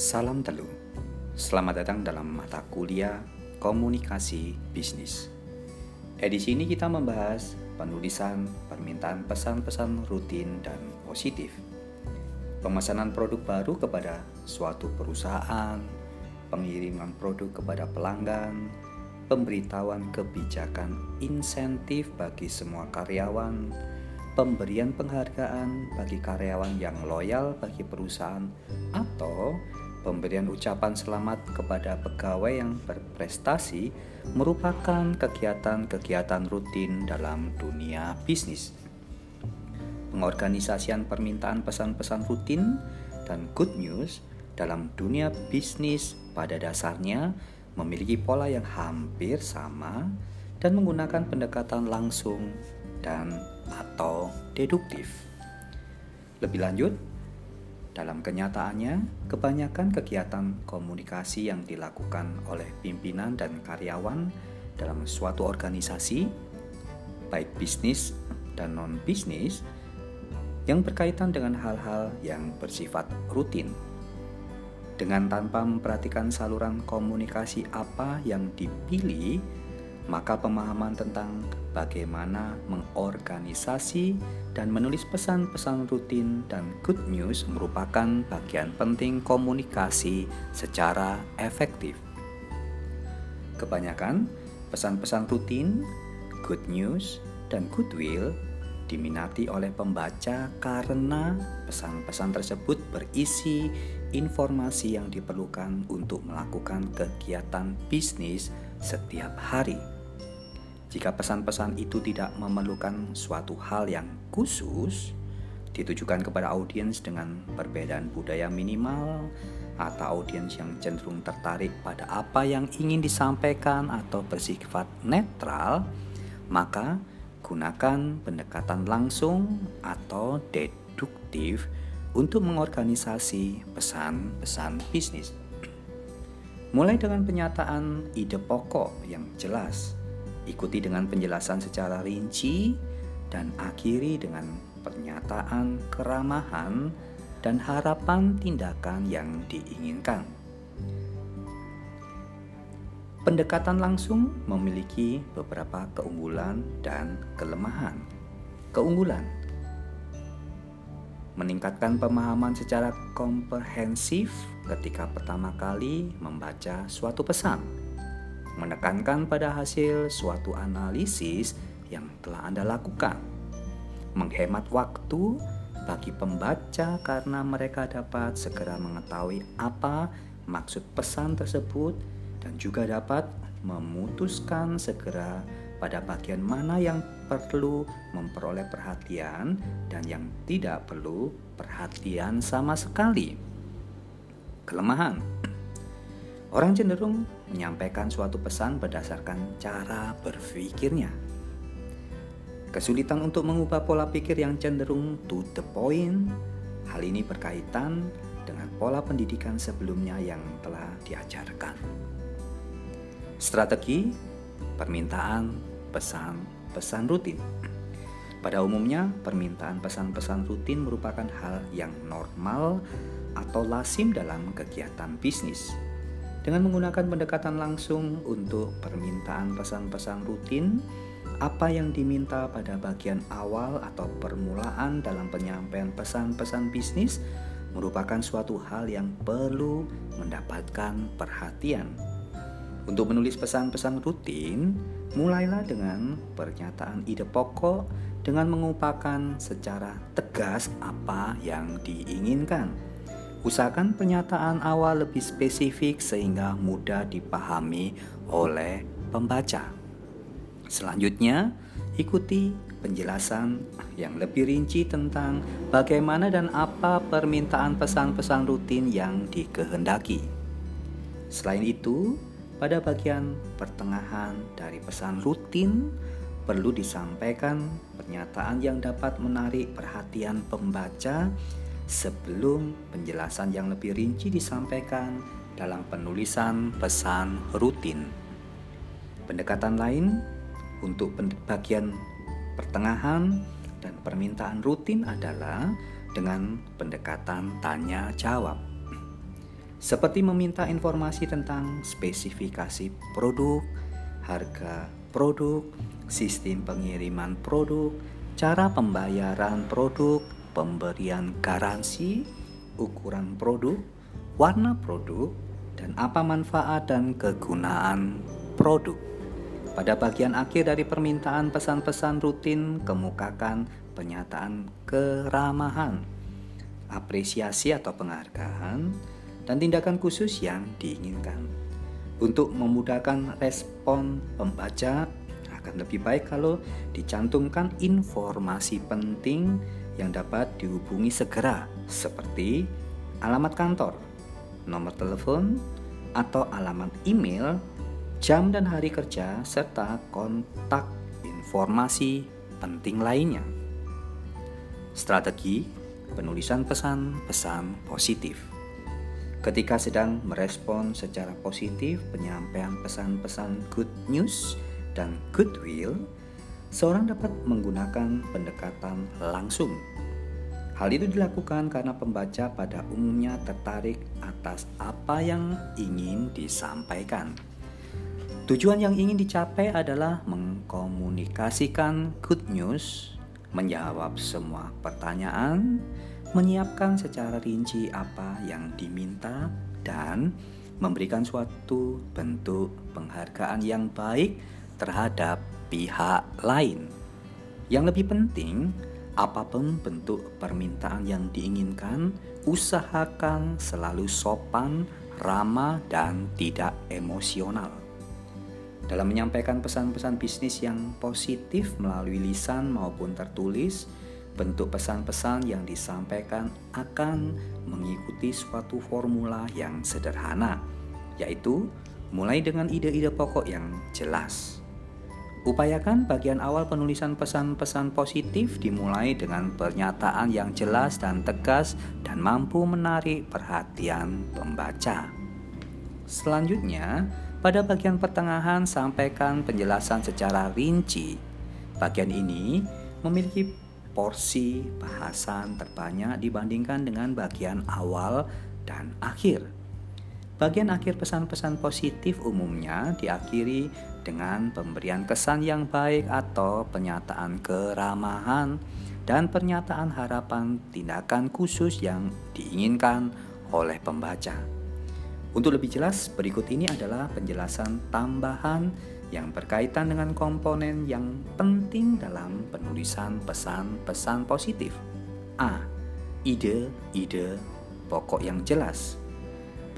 Salam Telu. Selamat datang dalam mata kuliah Komunikasi Bisnis. Edisi ini kita membahas penulisan permintaan pesan-pesan rutin dan positif. Pemesanan produk baru kepada suatu perusahaan, pengiriman produk kepada pelanggan, pemberitahuan kebijakan insentif bagi semua karyawan, pemberian penghargaan bagi karyawan yang loyal bagi perusahaan, atau pemberian ucapan selamat kepada pegawai yang berprestasi merupakan kegiatan-kegiatan rutin dalam dunia bisnis. Pengorganisasian permintaan pesan-pesan rutin dan good news dalam dunia bisnis pada dasarnya memiliki pola yang hampir sama dan menggunakan pendekatan langsung dan atau deduktif. Lebih lanjut, dalam kenyataannya, kebanyakan kegiatan komunikasi yang dilakukan oleh pimpinan dan karyawan dalam suatu organisasi, baik bisnis dan non-bisnis, yang berkaitan dengan hal-hal yang bersifat rutin. Dengan tanpa memperhatikan saluran komunikasi apa yang dipilih, maka pemahaman tentang bagaimana mengorganisasi dan menulis pesan-pesan rutin dan good news merupakan bagian penting komunikasi secara efektif. Kebanyakan pesan-pesan rutin, good news, dan goodwill diminati oleh pembaca karena pesan-pesan tersebut berisi informasi yang diperlukan untuk melakukan kegiatan bisnis setiap hari. Jika pesan-pesan itu tidak memerlukan suatu hal yang khusus, ditujukan kepada audiens dengan perbedaan budaya minimal atau audiens yang cenderung tertarik pada apa yang ingin disampaikan atau bersifat netral, maka gunakan pendekatan langsung atau deduktif untuk mengorganisasi pesan-pesan bisnis. Mulai dengan penyataan ide pokok yang jelas Ikuti dengan penjelasan secara rinci dan akhiri dengan pernyataan keramahan dan harapan tindakan yang diinginkan. Pendekatan langsung memiliki beberapa keunggulan dan kelemahan. Keunggulan meningkatkan pemahaman secara komprehensif ketika pertama kali membaca suatu pesan menekankan pada hasil suatu analisis yang telah Anda lakukan, menghemat waktu bagi pembaca karena mereka dapat segera mengetahui apa maksud pesan tersebut dan juga dapat memutuskan segera pada bagian mana yang perlu memperoleh perhatian dan yang tidak perlu perhatian sama sekali. Kelemahan Orang cenderung menyampaikan suatu pesan berdasarkan cara berpikirnya. Kesulitan untuk mengubah pola pikir yang cenderung to the point, hal ini berkaitan dengan pola pendidikan sebelumnya yang telah diajarkan. Strategi permintaan pesan-pesan rutin. Pada umumnya, permintaan pesan-pesan rutin merupakan hal yang normal atau lazim dalam kegiatan bisnis dengan menggunakan pendekatan langsung untuk permintaan pesan-pesan rutin, apa yang diminta pada bagian awal atau permulaan dalam penyampaian pesan-pesan bisnis merupakan suatu hal yang perlu mendapatkan perhatian. Untuk menulis pesan-pesan rutin, mulailah dengan pernyataan ide pokok dengan mengupakan secara tegas apa yang diinginkan. Usahakan pernyataan awal lebih spesifik sehingga mudah dipahami oleh pembaca. Selanjutnya, ikuti penjelasan yang lebih rinci tentang bagaimana dan apa permintaan pesan-pesan rutin yang dikehendaki. Selain itu, pada bagian pertengahan dari pesan rutin perlu disampaikan pernyataan yang dapat menarik perhatian pembaca sebelum penjelasan yang lebih rinci disampaikan dalam penulisan pesan rutin. Pendekatan lain untuk bagian pertengahan dan permintaan rutin adalah dengan pendekatan tanya jawab. seperti meminta informasi tentang spesifikasi produk, harga produk, sistem pengiriman produk, cara pembayaran produk, pemberian garansi, ukuran produk, warna produk, dan apa manfaat dan kegunaan produk. Pada bagian akhir dari permintaan pesan-pesan rutin, kemukakan pernyataan keramahan, apresiasi atau penghargaan, dan tindakan khusus yang diinginkan. Untuk memudahkan respon pembaca, akan lebih baik kalau dicantumkan informasi penting yang dapat dihubungi segera, seperti alamat kantor, nomor telepon, atau alamat email, jam dan hari kerja, serta kontak informasi penting lainnya. Strategi penulisan pesan-pesan positif. Ketika sedang merespon secara positif penyampaian pesan-pesan good news dan goodwill, seorang dapat menggunakan pendekatan langsung Hal itu dilakukan karena pembaca pada umumnya tertarik atas apa yang ingin disampaikan. Tujuan yang ingin dicapai adalah mengkomunikasikan good news, menjawab semua pertanyaan, menyiapkan secara rinci apa yang diminta, dan memberikan suatu bentuk penghargaan yang baik terhadap pihak lain. Yang lebih penting, apa pun bentuk permintaan yang diinginkan, usahakan selalu sopan, ramah, dan tidak emosional. Dalam menyampaikan pesan-pesan bisnis yang positif melalui lisan maupun tertulis, bentuk pesan-pesan yang disampaikan akan mengikuti suatu formula yang sederhana, yaitu mulai dengan ide-ide pokok yang jelas Upayakan bagian awal penulisan pesan-pesan positif dimulai dengan pernyataan yang jelas dan tegas dan mampu menarik perhatian pembaca. Selanjutnya, pada bagian pertengahan sampaikan penjelasan secara rinci. Bagian ini memiliki porsi bahasan terbanyak dibandingkan dengan bagian awal dan akhir. Bagian akhir pesan-pesan positif umumnya diakhiri dengan pemberian kesan yang baik atau pernyataan keramahan dan pernyataan harapan tindakan khusus yang diinginkan oleh pembaca. Untuk lebih jelas, berikut ini adalah penjelasan tambahan yang berkaitan dengan komponen yang penting dalam penulisan pesan-pesan positif. A. Ide-ide pokok yang jelas.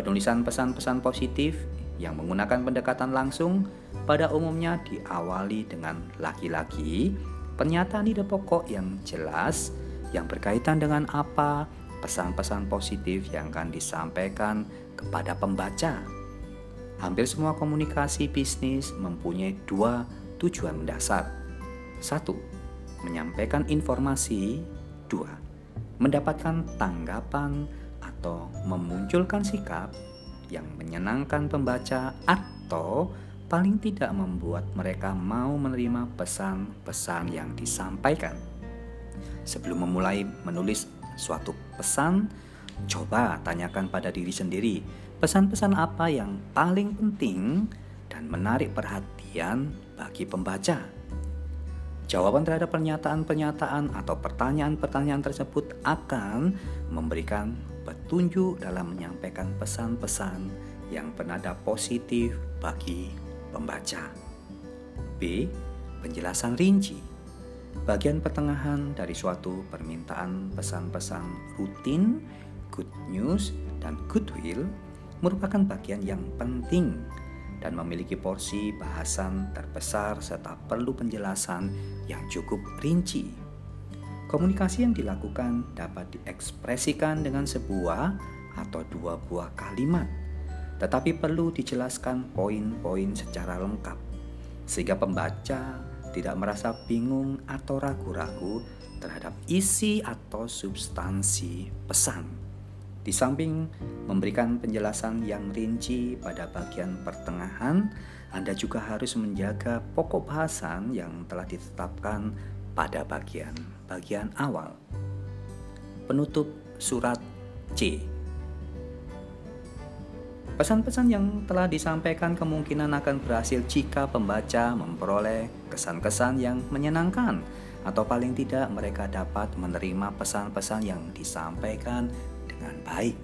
Penulisan pesan-pesan positif yang menggunakan pendekatan langsung pada umumnya diawali dengan laki-laki, pernyataan ide pokok yang jelas yang berkaitan dengan apa pesan-pesan positif yang akan disampaikan kepada pembaca. Hampir semua komunikasi bisnis mempunyai dua tujuan mendasar. Satu, menyampaikan informasi. Dua, mendapatkan tanggapan atau memunculkan sikap yang menyenangkan pembaca atau paling tidak membuat mereka mau menerima pesan-pesan yang disampaikan. Sebelum memulai menulis suatu pesan, coba tanyakan pada diri sendiri pesan-pesan apa yang paling penting dan menarik perhatian bagi pembaca. Jawaban terhadap pernyataan-pernyataan atau pertanyaan-pertanyaan tersebut akan memberikan petunjuk dalam menyampaikan pesan-pesan yang bernada positif bagi pembaca. B. Penjelasan rinci. Bagian pertengahan dari suatu permintaan pesan-pesan rutin, good news, dan goodwill merupakan bagian yang penting dan memiliki porsi bahasan terbesar serta perlu penjelasan yang cukup rinci Komunikasi yang dilakukan dapat diekspresikan dengan sebuah atau dua buah kalimat, tetapi perlu dijelaskan poin-poin secara lengkap sehingga pembaca tidak merasa bingung atau ragu-ragu terhadap isi atau substansi pesan. Di samping memberikan penjelasan yang rinci pada bagian pertengahan, Anda juga harus menjaga pokok bahasan yang telah ditetapkan pada bagian bagian awal. Penutup surat C. Pesan-pesan yang telah disampaikan kemungkinan akan berhasil jika pembaca memperoleh kesan-kesan yang menyenangkan atau paling tidak mereka dapat menerima pesan-pesan yang disampaikan dengan baik.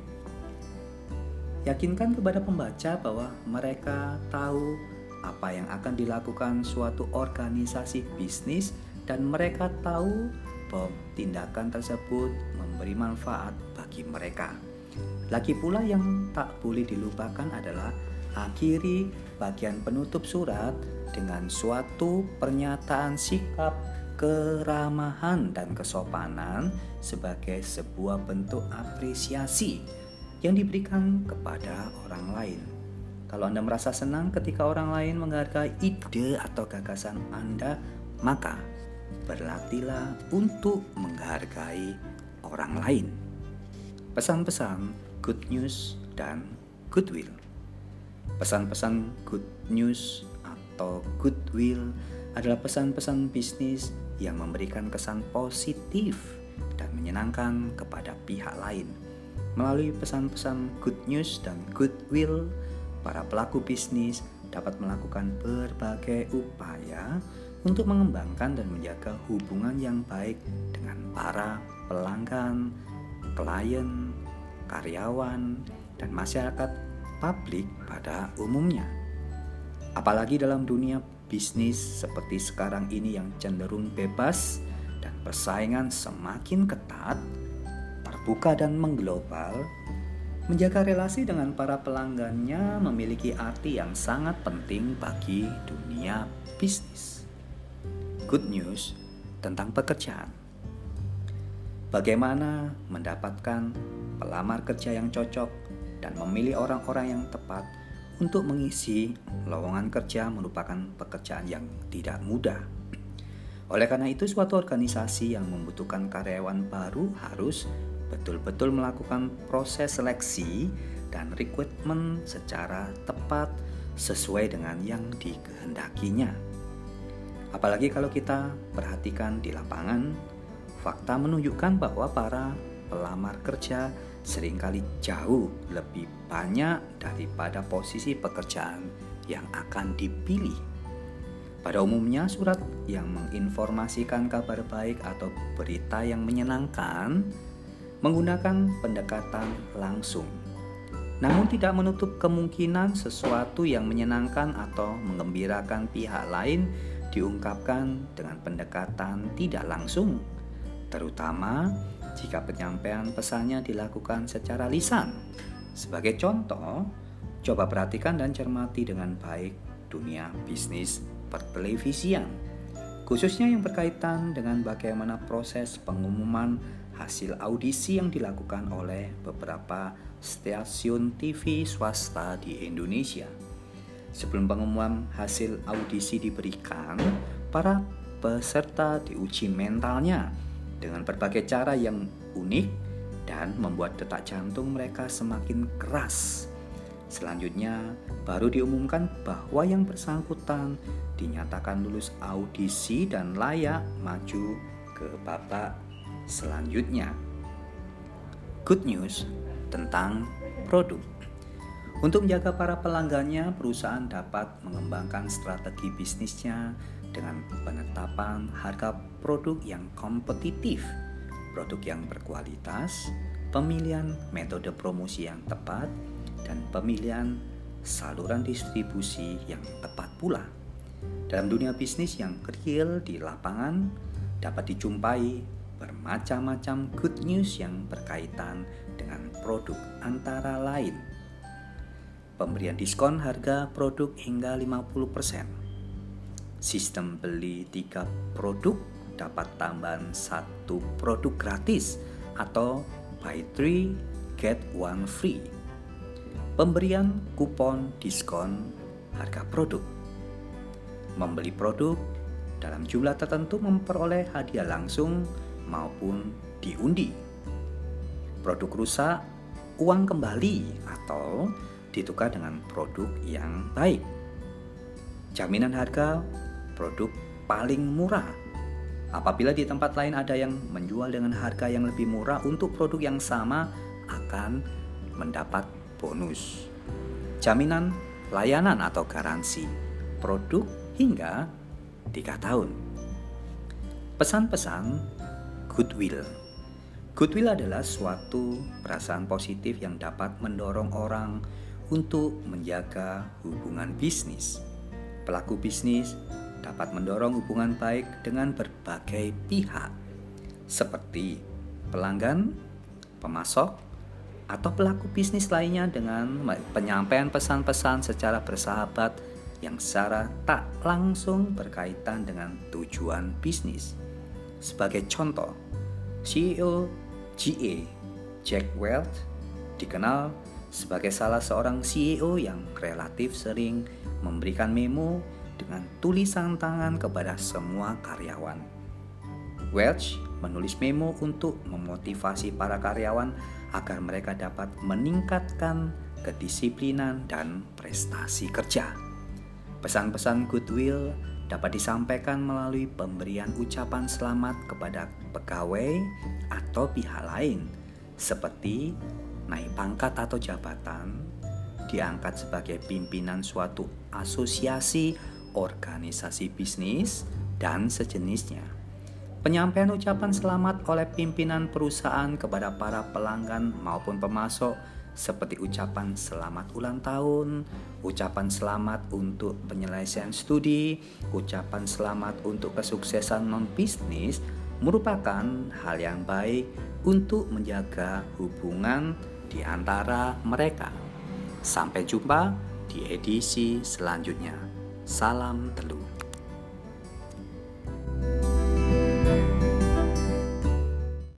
Yakinkan kepada pembaca bahwa mereka tahu apa yang akan dilakukan suatu organisasi bisnis dan mereka tahu bahwa tindakan tersebut memberi manfaat bagi mereka. Lagi pula yang tak boleh dilupakan adalah akhiri bagian penutup surat dengan suatu pernyataan sikap keramahan dan kesopanan sebagai sebuah bentuk apresiasi yang diberikan kepada orang lain. Kalau Anda merasa senang ketika orang lain menghargai ide atau gagasan Anda, maka berlatihlah untuk menghargai orang lain. Pesan-pesan good news dan goodwill. Pesan-pesan good news atau goodwill adalah pesan-pesan bisnis yang memberikan kesan positif dan menyenangkan kepada pihak lain. Melalui pesan-pesan good news dan goodwill, para pelaku bisnis dapat melakukan berbagai upaya untuk mengembangkan dan menjaga hubungan yang baik dengan para pelanggan, klien, karyawan, dan masyarakat publik pada umumnya. Apalagi dalam dunia bisnis seperti sekarang ini yang cenderung bebas dan persaingan semakin ketat, terbuka dan mengglobal, menjaga relasi dengan para pelanggannya memiliki arti yang sangat penting bagi dunia bisnis. Good news tentang pekerjaan. Bagaimana mendapatkan pelamar kerja yang cocok, dan memilih orang-orang yang tepat untuk mengisi lowongan kerja merupakan pekerjaan yang tidak mudah. Oleh karena itu, suatu organisasi yang membutuhkan karyawan baru harus betul-betul melakukan proses seleksi dan rekrutmen secara tepat sesuai dengan yang dikehendakinya. Apalagi kalau kita perhatikan di lapangan, fakta menunjukkan bahwa para pelamar kerja sering kali jauh lebih banyak daripada posisi pekerjaan yang akan dipilih. Pada umumnya, surat yang menginformasikan kabar baik atau berita yang menyenangkan menggunakan pendekatan langsung, namun tidak menutup kemungkinan sesuatu yang menyenangkan atau mengembirakan pihak lain diungkapkan dengan pendekatan tidak langsung, terutama jika penyampaian pesannya dilakukan secara lisan. Sebagai contoh, coba perhatikan dan cermati dengan baik dunia bisnis pertelevisian, khususnya yang berkaitan dengan bagaimana proses pengumuman hasil audisi yang dilakukan oleh beberapa stasiun TV swasta di Indonesia. Sebelum pengumuman hasil audisi diberikan, para peserta diuji mentalnya dengan berbagai cara yang unik dan membuat detak jantung mereka semakin keras. Selanjutnya, baru diumumkan bahwa yang bersangkutan dinyatakan lulus audisi dan layak maju ke babak selanjutnya. Good news tentang produk. Untuk menjaga para pelanggannya, perusahaan dapat mengembangkan strategi bisnisnya dengan penetapan harga produk yang kompetitif, produk yang berkualitas, pemilihan metode promosi yang tepat, dan pemilihan saluran distribusi yang tepat pula. Dalam dunia bisnis yang real di lapangan dapat dijumpai bermacam-macam good news yang berkaitan dengan produk antara lain pemberian diskon harga produk hingga 50%, Sistem beli tiga produk dapat tambahan satu produk gratis atau buy three get one free. Pemberian kupon diskon harga produk. Membeli produk dalam jumlah tertentu memperoleh hadiah langsung maupun diundi. Produk rusak, uang kembali atau ditukar dengan produk yang baik. Jaminan harga produk paling murah. Apabila di tempat lain ada yang menjual dengan harga yang lebih murah untuk produk yang sama akan mendapat bonus. jaminan layanan atau garansi, produk hingga tiga tahun. Pesan-pesan goodwill. Goodwill adalah suatu perasaan positif yang dapat mendorong orang untuk menjaga hubungan bisnis. Pelaku bisnis dapat mendorong hubungan baik dengan berbagai pihak, seperti pelanggan, pemasok, atau pelaku bisnis lainnya dengan penyampaian pesan-pesan secara bersahabat yang secara tak langsung berkaitan dengan tujuan bisnis. Sebagai contoh, CEO GA Jack Welch dikenal sebagai salah seorang CEO yang relatif sering memberikan memo dengan tulisan tangan kepada semua karyawan. Welch menulis memo untuk memotivasi para karyawan agar mereka dapat meningkatkan kedisiplinan dan prestasi kerja. Pesan-pesan goodwill dapat disampaikan melalui pemberian ucapan selamat kepada pegawai atau pihak lain, seperti naik pangkat atau jabatan, diangkat sebagai pimpinan suatu asosiasi, organisasi bisnis, dan sejenisnya. Penyampaian ucapan selamat oleh pimpinan perusahaan kepada para pelanggan maupun pemasok seperti ucapan selamat ulang tahun, ucapan selamat untuk penyelesaian studi, ucapan selamat untuk kesuksesan non-bisnis merupakan hal yang baik untuk menjaga hubungan di antara mereka. Sampai jumpa di edisi selanjutnya. Salam telu.